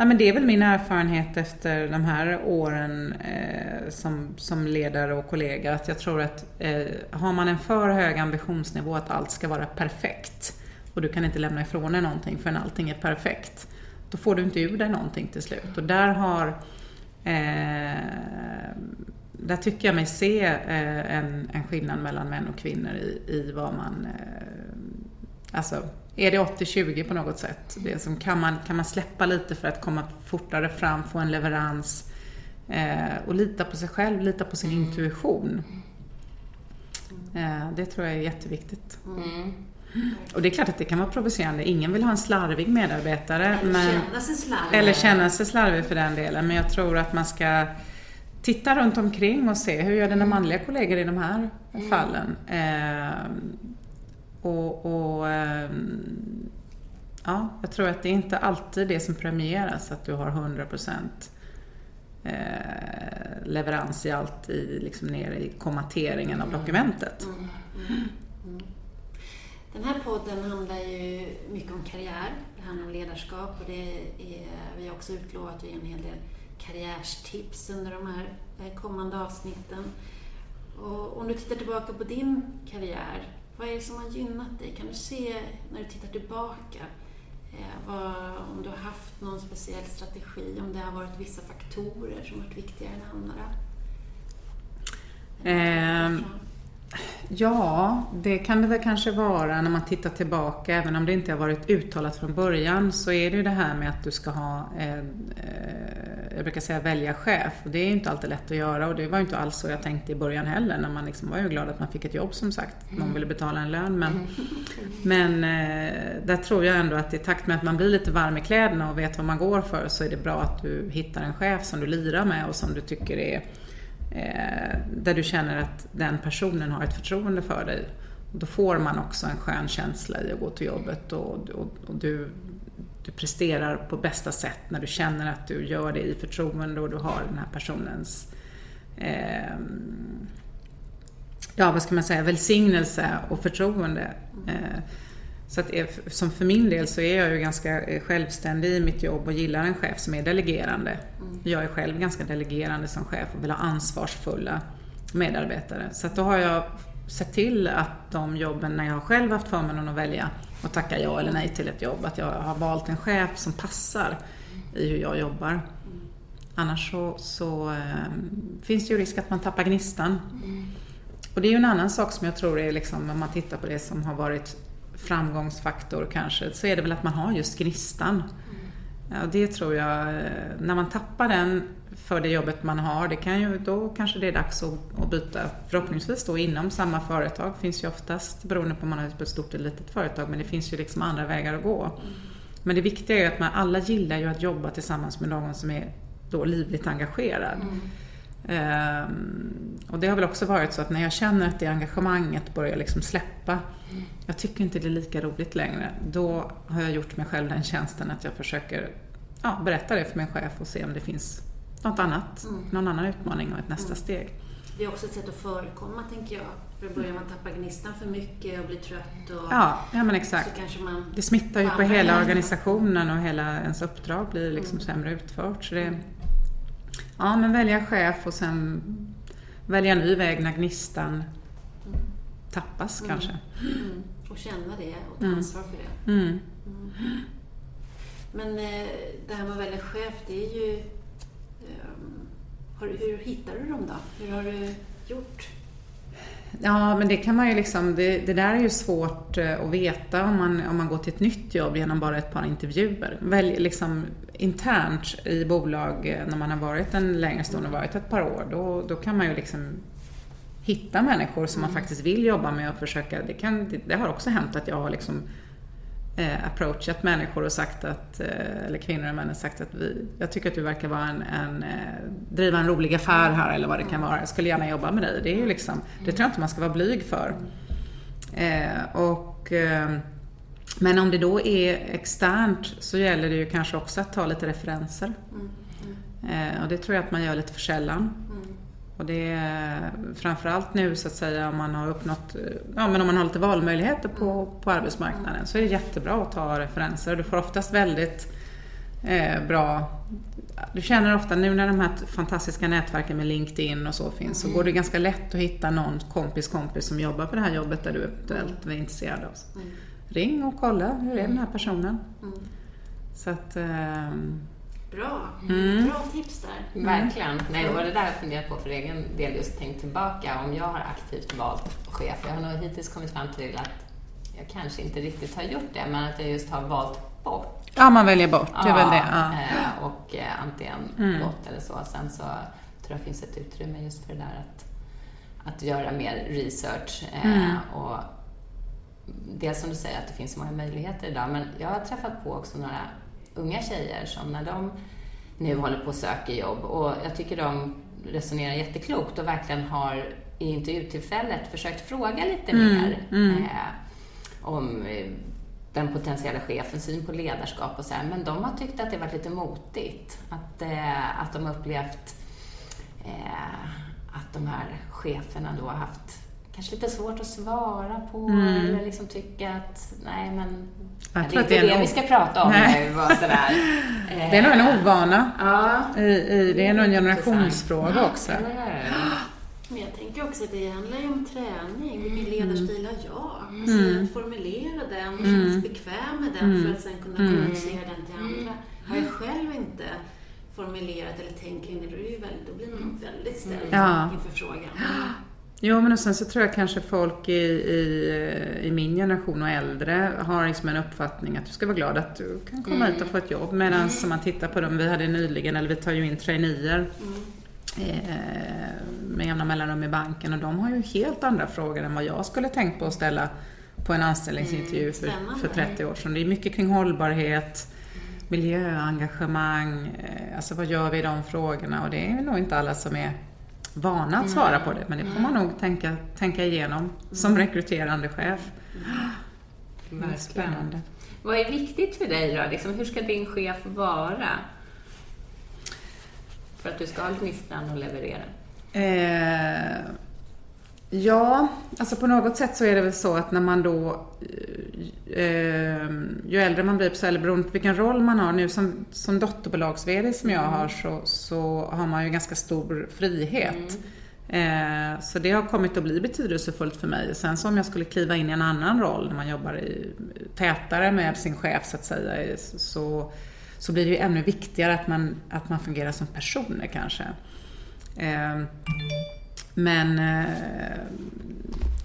Ja, men det är väl min erfarenhet efter de här åren eh, som, som ledare och kollega att jag tror att eh, har man en för hög ambitionsnivå att allt ska vara perfekt och du kan inte lämna ifrån dig någonting förrän allting är perfekt, då får du inte ur dig någonting till slut. Och där har eh, där tycker jag mig se eh, en, en skillnad mellan män och kvinnor i, i vad man eh, alltså är det 80-20 på något sätt? Det som, kan, man, kan man släppa lite för att komma fortare fram, få en leverans eh, och lita på sig själv, lita på sin intuition. Eh, det tror jag är jätteviktigt. Mm. Och det är klart att det kan vara provocerande. Ingen vill ha en slarvig medarbetare. Eller men, känna sig slarvig. Eller känna sig slarvig för den delen. Men jag tror att man ska titta runt omkring och se hur gör dina manliga kollegor i de här mm. fallen. Eh, och, och ehm, ja, jag tror att det är inte alltid det som premieras, att du har 100% eh, leverans i allt i, liksom nere i kommateringen av mm. dokumentet. Mm, mm, mm. Den här podden handlar ju mycket om karriär, det handlar om ledarskap och det är, vi har också utlovat att ge en hel del karriärstips under de här eh, kommande avsnitten. Och om du tittar tillbaka på din karriär, vad är det som har gynnat dig? Kan du se när du tittar tillbaka eh, vad, om du har haft någon speciell strategi, om det har varit vissa faktorer som varit viktigare än andra? Eh, Ja, det kan det väl kanske vara när man tittar tillbaka. Även om det inte har varit uttalat från början så är det ju det här med att du ska ha, eh, eh, jag brukar säga välja chef. Och det är inte alltid lätt att göra och det var ju inte alls så jag tänkte i början heller. När man liksom var ju glad att man fick ett jobb som sagt. Någon ville betala en lön. Men, men eh, där tror jag ändå att i takt med att man blir lite varm i kläderna och vet vad man går för så är det bra att du hittar en chef som du lirar med och som du tycker är eh, där du känner att den personen har ett förtroende för dig. då får man också en skön känsla i att gå till jobbet och, och, och du, du presterar på bästa sätt när du känner att du gör det i förtroende och du har den här personens eh, ja, vad ska man säga, välsignelse och förtroende. Eh, så att som för min del så är jag ju ganska eh, självständig i mitt jobb och gillar en chef som är delegerande. Mm. Jag är själv ganska delegerande som chef och vill ha ansvarsfulla medarbetare. Så att då har jag sett till att de jobben, när jag har själv haft förmånen att välja och tacka ja eller nej till ett jobb, att jag har valt en chef som passar i hur jag jobbar. Annars så, så äh, finns det ju risk att man tappar gnistan. Mm. Och det är ju en annan sak som jag tror är liksom, om man tittar på det som har varit framgångsfaktor kanske, så är det väl att man har just gnistan. Mm. Ja, det tror jag, när man tappar den för det jobbet man har, det kan ju, då kanske det är dags att, att byta. Förhoppningsvis då inom samma företag, finns ju oftast, beroende på om man har ett stort eller litet företag, men det finns ju liksom andra vägar att gå. Men det viktiga är att man alla gillar ju att jobba tillsammans med någon som är då livligt engagerad. Mm. Um, och det har väl också varit så att när jag känner att det engagemanget börjar liksom släppa, jag tycker inte det är lika roligt längre, då har jag gjort mig själv den tjänsten att jag försöker ja, berätta det för min chef och se om det finns något annat, mm. någon annan utmaning och ett nästa mm. steg. Det är också ett sätt att förekomma, tänker jag, För börjar man tappa gnistan för mycket och blir trött och Ja, ja men så exakt. kanske man... Det smittar ju på hela organisationen och hela ens uppdrag blir liksom sämre utfört. Så det, ja, men välja chef och sen välja ny väg när gnistan tappas kanske. Mm, och känna det och ta Mm. ansvar för det. Mm. Men eh, det här med att välja chef, det är ju... ehm, hur hittar du dem då? Hur har du gjort? Ja, men det kan man ju liksom, det, det där är ju svårt eh, att veta om man, om man går till ett nytt jobb genom bara ett par intervjuer. Välj liksom internt i bolag eh, när man har varit en längre stund och varit ett par år, då, då kan man ju liksom hitta människor som man faktiskt vill jobba med och försöka, det, kan, det, det har också hänt att jag har liksom eh, approachat människor och sagt att, eh, eller kvinnor och män har sagt att vi, jag tycker att du verkar vara en, en, eh, driva en rolig affär här eller vad det kan vara. Jag skulle gärna jobba med dig. Det är ju liksom, det tror jag inte man ska vara blyg för. Eh, och, eh, men om det då är externt så gäller det ju kanske också att ta lite referenser. Eh, och det tror jag att man gör lite för sällan. Och det är framförallt nu så att säga om man har uppnått, eh, ja men om man har lite valmöjligheter på, på arbetsmarknaden så är det jättebra att ta referenser. Du får oftast väldigt eh, bra du känner ofta nu när de här fantastiska nätverken med LinkedIn och så finns så går det ganska lätt att hitta någon kompis kompis som jobbar på det här jobbet där du eventuellt är intresserad av. Ring och kolla, hur är den här personen? Så att, ehm, Bra. Mm. Bra tips där. Verkligen. Nej, och det där har jag funderat på för egen del, just tänkt tillbaka om jag har aktivt valt chef. Jag har nog hittills kommit fram till att jag kanske inte riktigt har gjort det, men att jag just har valt bort. ja man väljer bort, det är väl det. Ja. eh, Och eh, antingen Mm. gått eller så. Sen så tror jag finns ett utrymme just för det där att, att göra mer research. Eh, Mm. och dels som du säger att det finns så många möjligheter idag, men jag har träffat på också några unga tjejer som när de nu håller på och söker jobb och jag tycker de resonerar jätteklokt och verkligen har i intervjutillfället försökt fråga lite Mm, mer mm. eh, om eh, den potentiella chefens syn på ledarskap och så här. Men de har tyckt att det varit lite motigt. Att, eh, att de upplevt eh, att de här cheferna då har haft kanske lite svårt att svara på Mm. eller liksom tycka att nej men Jag det tror är att inte det, en vi ska prata om Nej. nu och sådär. Det är nog en ovana. Ja. I, i, det är nog en generationsfråga också. Eller hur? Men jag tänker också att det handlar ju om träning. Vilken ledarstil har jag? Alltså, Mm. att formulera den och känna sig bekväm med den för att sen kunna Mm. kommunicera den till andra. Har jag själv inte formulerat eller tänker in det, då, är det ju väldigt, då blir man väldigt ställd Ja. inför frågan. Jo, men och sen så tror jag kanske folk i, i, i min generation och äldre har liksom en uppfattning att du ska vara glad att du kan komma Mm. ut och få ett jobb. Medan som man tittar på dem, vi hade nyligen, eller vi tar ju in traineer Mm. eh, med jämna mellanrum i banken och de har ju helt andra frågor än vad jag skulle tänkt på att ställa på en anställningsintervju för, Spännande. för 30 år sedan. Det är mycket kring hållbarhet, miljöengagemang, eh, alltså vad gör vi i de frågorna? Och det är nog inte alla som är vana att svara på det, men det får man nog tänka, tänka igenom som rekryterande chef. Verkligen. spännande. Vad är viktigt för dig då? Liksom, hur ska din chef vara? För att du ska ha gnistan och leverera. Eh, ja, alltså på något sätt så är det väl så att när man då, eh, eh, ju äldre man blir, eller beroende på vilken roll man har nu som, som dotterbolags-VD som jag har så, så har man ju ganska stor frihet. Eh, så det har kommit att bli betydelsefullt för mig. Sen så om jag skulle kliva in i en annan roll när man jobbar i, tätare med sin chef så att säga, så, så blir det ju ännu viktigare att man, att man fungerar som personer kanske. Eh, men eh,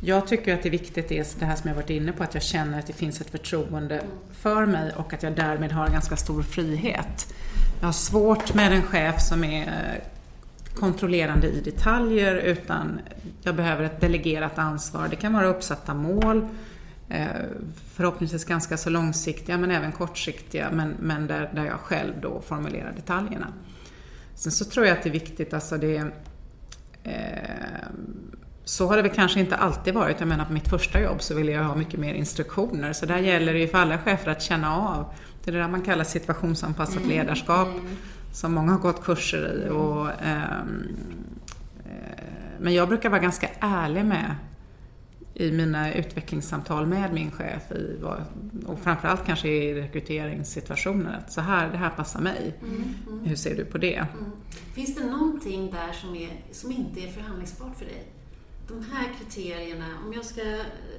jag tycker att det är viktigt, det, är det här som jag varit inne på, att jag känner att det finns ett förtroende för mig och att jag därmed har ganska stor frihet. Jag har svårt med en chef som är kontrollerande i detaljer utan jag behöver ett delegerat ansvar. Det kan vara uppsatta mål, eh, förhoppningsvis ganska så långsiktiga men även kortsiktiga men, men där, där jag själv då formulerar detaljerna. Sen så tror jag att det är viktigt, alltså det så har det väl kanske inte alltid varit. Jag menar på mitt första jobb så ville jag ha mycket mer instruktioner. Så där gäller det ju för alla chefer att känna av. Det är det där man kallar situationsanpassat ledarskap. Som många har gått kurser i. Och, ehm, eh, men jag brukar vara ganska ärlig med i mina utvecklingssamtal med min chef i, vad- och framförallt kanske i rekryteringssituationer att så här, det här passar mig. Hur ser du på det? Mm. Finns det någonting där som, är, som inte är förhandlingsbart för dig? De här kriterierna, om jag ska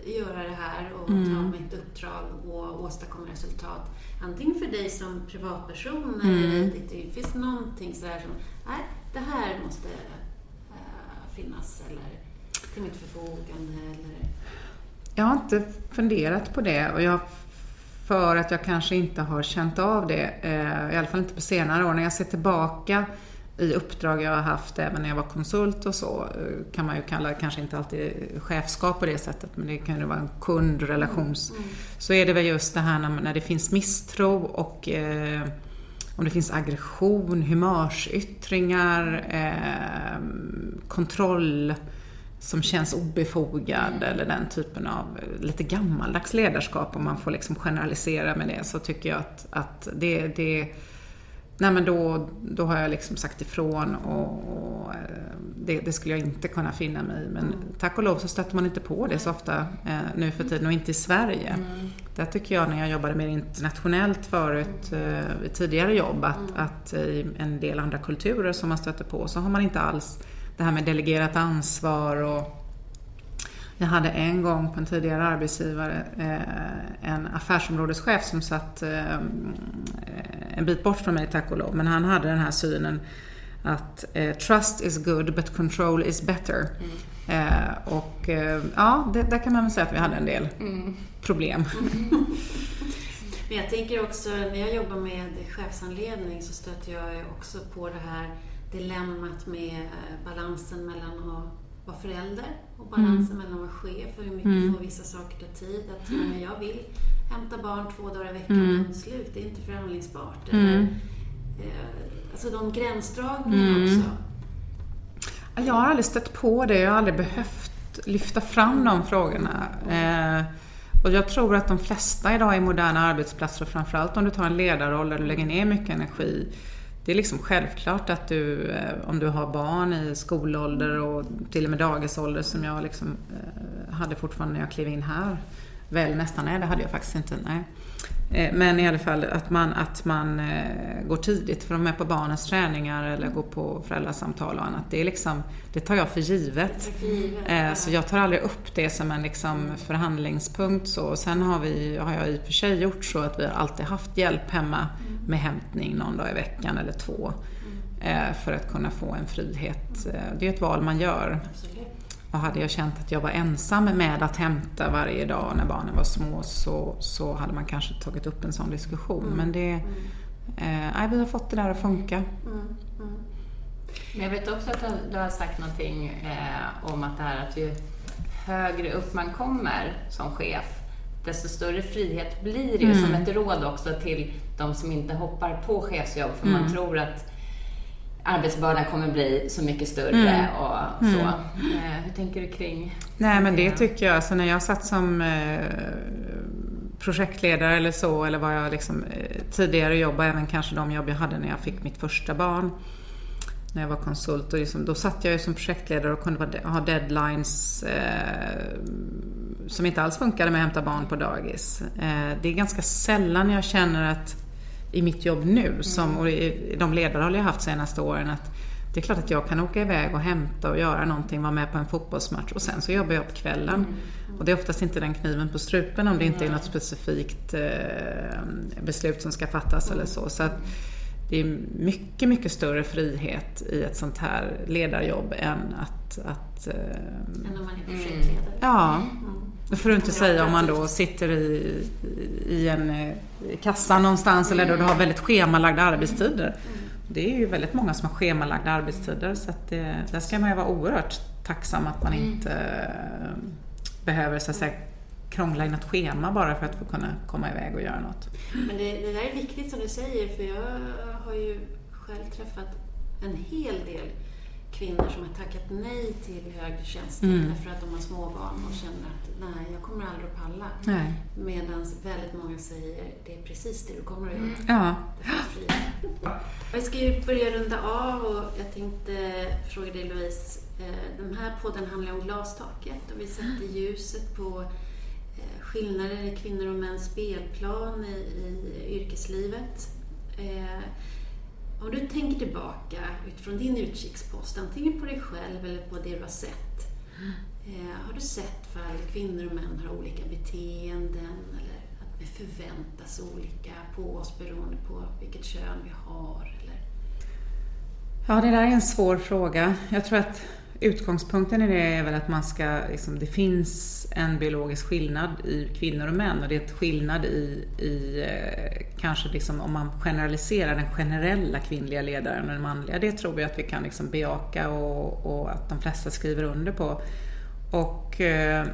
göra det här och ta mitt uppdrag och åstadkomma resultat, antingen för dig som privatperson eller i ditt finns det någonting sådär som, nej, det här måste eh, finnas eller till mitt förfogande eller... Jag har inte funderat på det och jag, för att jag kanske inte har känt av det, eh, i alla fall inte på senare år. När jag ser tillbaka i uppdrag jag har haft, även när jag var konsult och så, eh, kan man ju kalla kanske inte alltid chefskap på det sättet, men det kan ju vara en kundrelations... Så är det väl just det här när, när det finns misstro och eh, om det finns aggression, humörsyttringar, eh, kontroll som känns obefogad eller den typen av eh, lite gammaldags ledarskap om man får liksom generalisera med det så tycker jag att, att det, det Nej men då, då har jag liksom sagt ifrån och, och eh, det, det skulle jag inte kunna finna mig i. Men tack och lov så stöter man inte på det så ofta eh, nu för tiden och inte i Sverige. Där tycker jag när jag jobbade mer internationellt förut, eh, i tidigare jobb, att, att i en del andra kulturer som man stöter på så har man inte alls det här med delegerat ansvar och jag hade en gång på en tidigare arbetsgivare eh, en affärsområdeschef som satt eh, en bit bort från mig tack och lov. Men han hade den här synen att eh, trust is good but control is better. Eh, och ja, det, där kan man väl säga att vi hade en del problem. Men jag tänker också, när jag jobbar med chefsanledning så stöter jag också på det här dilemmat med eh, balansen mellan att vara förälder och balansen mellan att vara chef och hur mycket får vissa saker ta tid. Att ja, men jag vill hämta barn två dagar i veckan, punkt slut. Det är inte förhandlingsbart. Eller, eh, alltså de gränsdragningarna också. Jag har aldrig stött på det, jag har aldrig behövt lyfta fram de frågorna. Eh, och jag tror att de flesta idag i moderna arbetsplatser, och framförallt om du tar en ledarroll där du lägger ner mycket energi, det är liksom självklart att du, eh, om du har barn i skolålder och till och med dagisålder som jag liksom eh, hade fortfarande när jag klev in här, väl nästan, nej det hade jag faktiskt inte, nej. Eh, Men i alla fall att man, att man går tidigt för att vara med på barnens träningar eller går på föräldrasamtal och annat. Det, är liksom, det tar jag för givet. För givet. Så jag tar aldrig upp det som en liksom förhandlingspunkt. Så. Sen har, vi, har jag i och för sig gjort så att vi har alltid haft hjälp hemma med hämtning någon dag i veckan eller två. eh, För att kunna få en frihet. Eh, Det är ett val man gör. Och hade jag känt att jag var ensam med att hämta varje dag när barnen var små så, så hade man kanske tagit upp en sån diskussion. Men det, eh, nej, vi har fått det där att funka. Men jag vet också att du- har sagt någonting eh, om att det här att ju högre upp man kommer som chef, desto större frihet blir det ju som ett råd också till de som inte hoppar på chefsjobb, för man tror att arbetsbördan kommer bli så mycket större och så. Eh, hur tänker du kring Nej men det tycker jag, alltså när jag satt som eh, projektledare eller så, eller vad jag liksom eh, tidigare jobbade, även kanske de jobb jag hade när jag fick mitt första barn, när jag var konsult, och liksom, då satt jag ju som projektledare och kunde ha deadlines eh, som inte alls funkade med att hämta barn på dagis. Eh, det är ganska sällan jag känner att i mitt jobb nu, som, och i de ledarroller jag haft de senaste åren, att det är klart att jag kan åka iväg och hämta och göra någonting, vara med på en fotbollsmatch och sen så jobbar jag på kvällen. Och det är oftast inte den kniven på strupen om det inte är något specifikt eh, beslut som ska fattas eller så. så att det är mycket, mycket större frihet i ett sånt här ledarjobb än att, att eh, Än om man är projektledare. Ja, då får du inte säga om man då sitter i, i en eh, kassa någonstans eller då du har väldigt schemalagda arbetstider. Det är ju väldigt många som har schemalagda arbetstider så att det, där ska man ju vara oerhört tacksam att man inte eh, behöver så att säga krångla in ett schema bara för att få kunna komma iväg och göra något. Men det, det där är viktigt som du säger, för jag har ju själv träffat en hel del kvinnor som har tackat nej till högre tjänster Mm. därför att de har småbarn och känner att nej, jag kommer aldrig att palla. Medan väldigt många säger det är precis det du kommer att göra. Ja, är frihet. Vi ska ju börja runda av och jag tänkte fråga dig Louise. eh, Den här podden handlar om glastaket och vi sätter ljuset på eh, skillnader i kvinnor och mäns spelplan i, i yrkeslivet. Om du tänker tillbaka utifrån din utkikspost, antingen på dig själv eller på det du har sett. eh, Har du sett fall kvinnor och män har olika beteenden eller att vi förväntas olika på oss beroende på vilket kön vi har? Eller? Ja, det där är en svår fråga. Jag tror att utgångspunkten i det är väl att man ska, liksom, det finns en biologisk skillnad i kvinnor och män och det är en skillnad i, i eh, kanske liksom om man generaliserar den generella kvinnliga ledaren och den manliga. Det tror jag att vi kan liksom bejaka och, och att de flesta skriver under på. Och eh,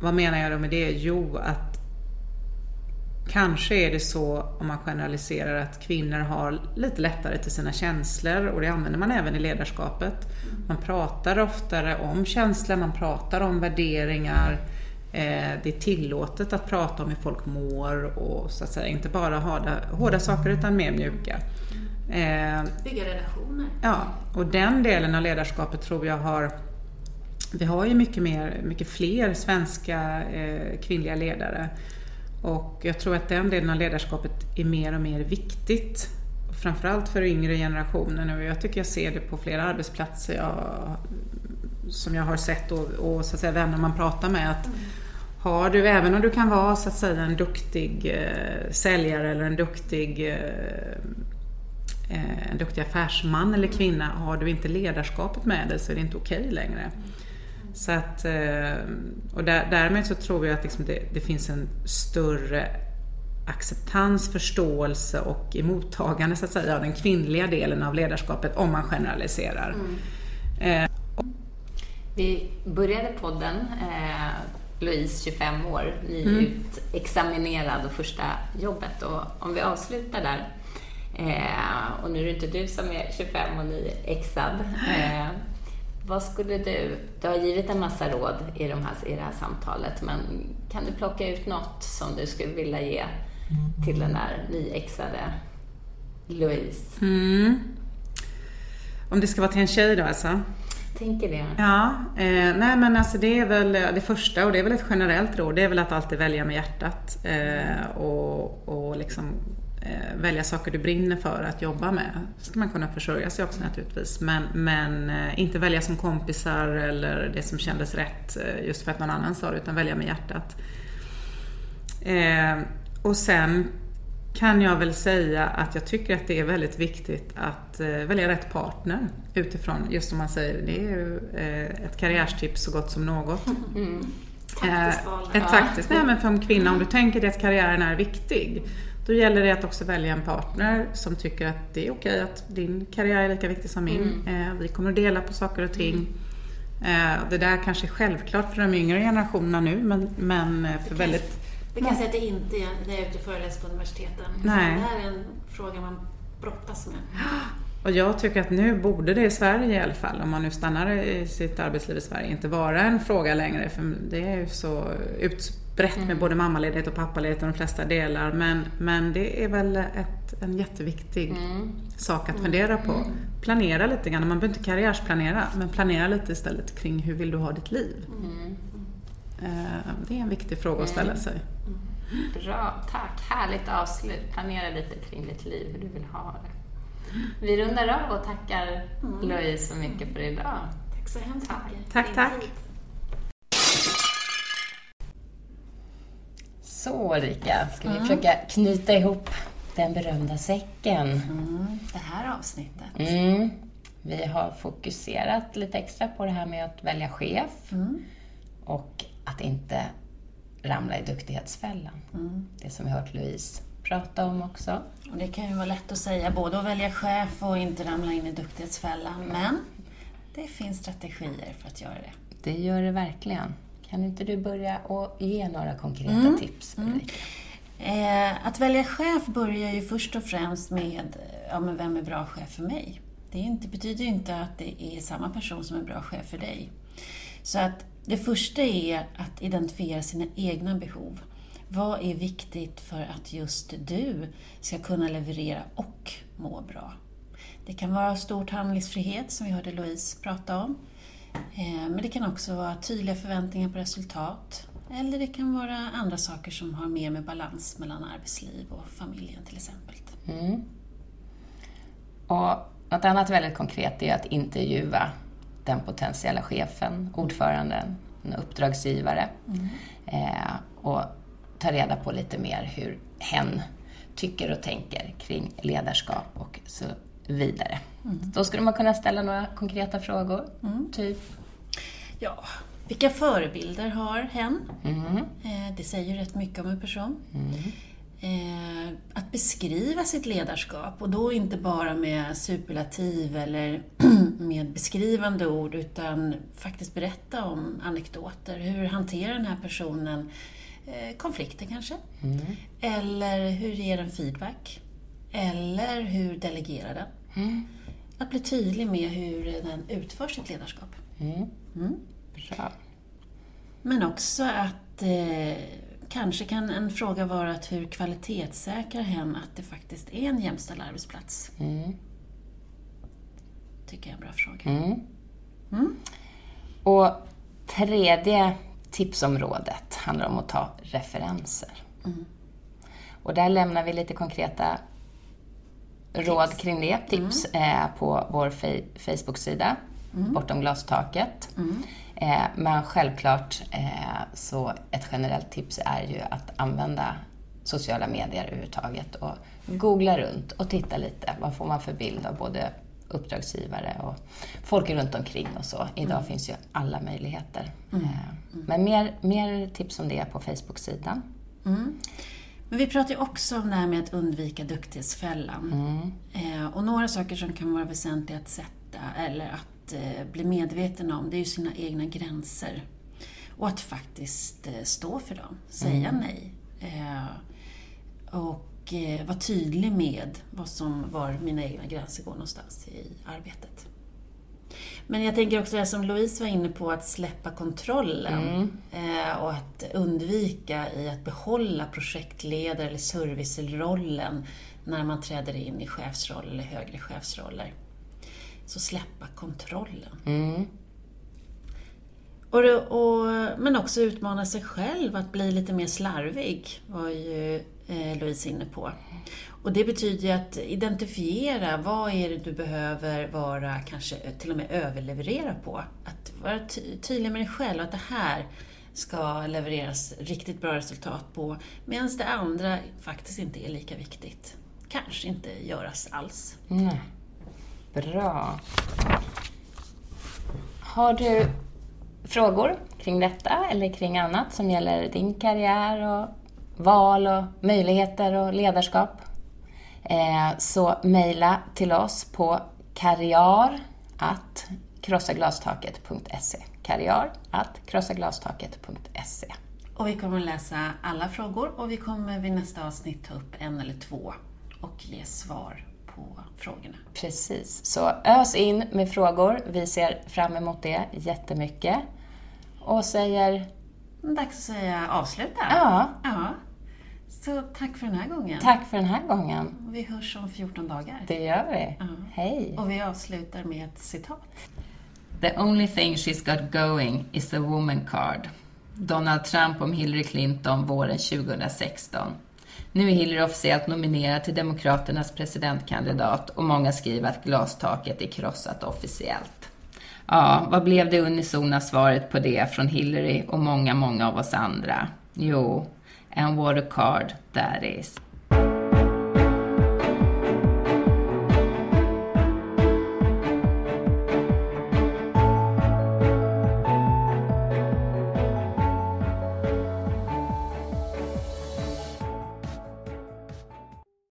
vad menar jag då med det? Jo, att Kanske är det så, om man generaliserar, att kvinnor har lite lättare till sina känslor och det använder man även i ledarskapet. Man pratar oftare om känslor, man pratar om värderingar. Eh, det är tillåtet att prata om hur folk mår och så att säga inte bara hårda, hårda saker utan mer mjuka. Eh, Bygga relationer. Ja, och den delen av ledarskapet tror jag har vi har ju mycket, mer, mycket fler svenska eh, kvinnliga ledare. Och jag tror att den delen av ledarskapet är mer och mer viktigt. Framförallt för yngre generationer nu. Jag tycker jag ser det på flera arbetsplatser jag, som jag har sett och, och så att säga, vänner man pratar med. Att har du, även om du kan vara så att säga en duktig eh, säljare eller en duktig eh, eh en duktig affärsman eller kvinna, har du inte ledarskapet med dig så är det inte okej längre. Så att, eh, och där, därmed så tror jag att liksom det, det finns en större acceptans, förståelse och emottagande så att säga av den kvinnliga delen av ledarskapet om man generaliserar. Eh, Vi började podden, eh, Louise, 25 år, nyutexaminerad och första jobbet. Och om vi avslutar där, eh, och nu är det inte du som är 25 och nyexad. Eh, vad skulle du, du har givit en massa råd i, de här, i det här samtalet, men kan du plocka ut något som du skulle vilja ge till den där nyexade Louise? mm. Om det ska vara till en tjej då alltså? Tänker det. Ja, eh, nej men alltså det är väl det första och det är väl ett generellt råd, det är väl att alltid välja med hjärtat eh, och, och liksom eh, välja saker du brinner för att jobba med. Så ska man kunna försörja sig också naturligtvis, men, men eh, inte välja som kompisar eller det som kändes rätt eh, just för att någon annan sa det, utan välja med hjärtat. Eh, och sen kan jag väl säga att jag tycker att det är väldigt viktigt att eh, välja rätt partner utifrån, just som man säger, det är ju eh, ett karriärstips så gott som något. Taktiskt val. Eh, ett taktiskt, nej men som kvinna, om du tänker dig att karriären är viktig, då gäller det att också välja en partner som tycker att det är okej att din karriär är lika viktig som min. Eh, vi kommer att dela på saker och ting. Eh, det där kanske är självklart för de yngre generationerna nu, men, men för väldigt Det kan jag säga att det inte är när jag är ute och föreläser på universiteten. Nej. Det här är en fråga man brottas med. Och jag tycker att nu borde det i Sverige i alla fall, om man nu stannar i sitt arbetsliv i Sverige, inte vara en fråga längre. För det är ju så utbrett med både mammaledighet och pappaledighet och de flesta delar. Men, men det är väl ett, en jätteviktig sak att fundera på. Planera lite grann. Man behöver inte karriärsplanera, men planera lite istället kring hur vill du ha ditt liv? Eh, Det är en viktig fråga att ställa sig. Bra, tack. Härligt avslut. Planera lite kring ditt liv, hur du vill ha det. Vi rundar av och tackar Louise så mycket för idag. Tack så hemskt mycket. Tack, tack. Så Ulrika, ska vi försöka knyta ihop den berömda säcken. Mm, det här avsnittet. Mm. Vi har fokuserat lite extra på det här med att välja chef och att inte ramla i duktighetsfällan. Det som vi har hört Louise prata om också. Och det kan ju vara lätt att säga, både att välja chef och inte ramla in i duktighetsfällan. Men det finns strategier för att göra det. Det gör det verkligen. Kan inte du börja och ge några konkreta tips, Ulrika? Eh, att välja chef börjar ju först och främst med, ja men vem är bra chef för mig? Det inte, betyder ju inte att det är samma person som är bra chef för dig. Så att det första är att identifiera sina egna behov. Vad är viktigt för att just du ska kunna leverera och må bra. Det kan vara stor handlingsfrihet, som vi hörde Louise prata om. Eh, men det kan också vara tydliga förväntningar på resultat. Eller det kan vara andra saker som har mer med balans mellan arbetsliv och familjen till exempel. Mm. Och något annat väldigt konkret är att intervjua den potentiella chefen, ordföranden, en uppdragsgivare. Mm. Eh, och ta reda på lite mer hur hen tycker och tänker kring ledarskap och så vidare. Mm. Då skulle man kunna ställa några konkreta frågor, mm. typ? Ja, vilka förebilder har hen? Mm. Eh, det säger rätt mycket om en person. Mm. Eh, att beskriva sitt ledarskap och då inte bara med superlativ eller med beskrivande ord utan faktiskt berätta om anekdoter. Hur hanterar den här personen eh, konflikter kanske? Mm. Eller hur ger den feedback? Eller hur delegerar den? Mm. Att bli tydlig med hur den utför sitt ledarskap. Mm. mm. Bra. Men också att eh, kanske kan en fråga vara att hur kvalitetssäkrar hen att det faktiskt är en jämställd arbetsplats? Mm. tycker jag är en bra fråga. Mm. Mm. Och tredje tipsområdet handlar om att ta referenser. Och där lämnar vi lite konkreta råd tips. kring det, tips, mm. eh, på vår Facebook-sida, mm. Bortom glastaket. Mm. Eh, men självklart, eh, så ett generellt tips är ju att använda sociala medier överhuvudtaget och googla runt och titta lite. Vad får man för bild av både uppdragsgivare och folk runt omkring och så. Idag mm. finns ju alla möjligheter. Mm. Eh, men mer, mer tips om det på Facebook-sidan. Men vi pratar ju också om det här med att undvika duktighetsfällan. Mm. och några saker som kan vara väsentliga att sätta, eller att eh, bli medveten om, det är ju sina egna gränser. Och att faktiskt eh, stå för dem, säga mm. nej. Eh, och eh, vara tydlig med vad som var mina egna gränser går någonstans i arbetet. Men jag tänker också det som Louise var inne på, att släppa kontrollen mm. eh, och att undvika i att behålla projektledare eller servicerollen när man träder in i chefsroll eller högre chefsroller. Så släppa kontrollen. Mm. Och, och, men också utmana sig själv att bli lite mer slarvig, var ju eh, Louise inne på. Och det betyder att identifiera vad är det du behöver vara, kanske till och med överleverera på. Att vara ty tydlig med dig själv, att det här ska levereras riktigt bra resultat på, medan det andra faktiskt inte är lika viktigt. Kanske inte göras alls. Mm. Bra. Har du frågor kring detta eller kring annat som gäller din karriär och val och möjligheter och ledarskap? Eh, så mejla till oss på karriar krossaglastaket.se karriar krossaglastaket.se Och vi kommer att läsa alla frågor och vi kommer vid nästa avsnitt ta upp en eller två och ge svar på frågorna. Precis, så ös in med frågor. Vi ser fram emot det jättemycket. Och säger... Dags att säga avsluta. Ja. ja. Så tack för den här gången. Tack för den här gången. Vi hörs om 14 dagar. Det gör vi. Ja. Hej. Och vi avslutar med ett citat. The only thing she's got going is the woman card. Donald Trump om Hillary Clinton våren 2016. Nu är Hillary officiellt nominerad till Demokraternas presidentkandidat och många skriver att glastaket är krossat officiellt. Ja, vad blev det unisona svaret på det från Hillary och många, många av oss andra? Jo, and what a card that is.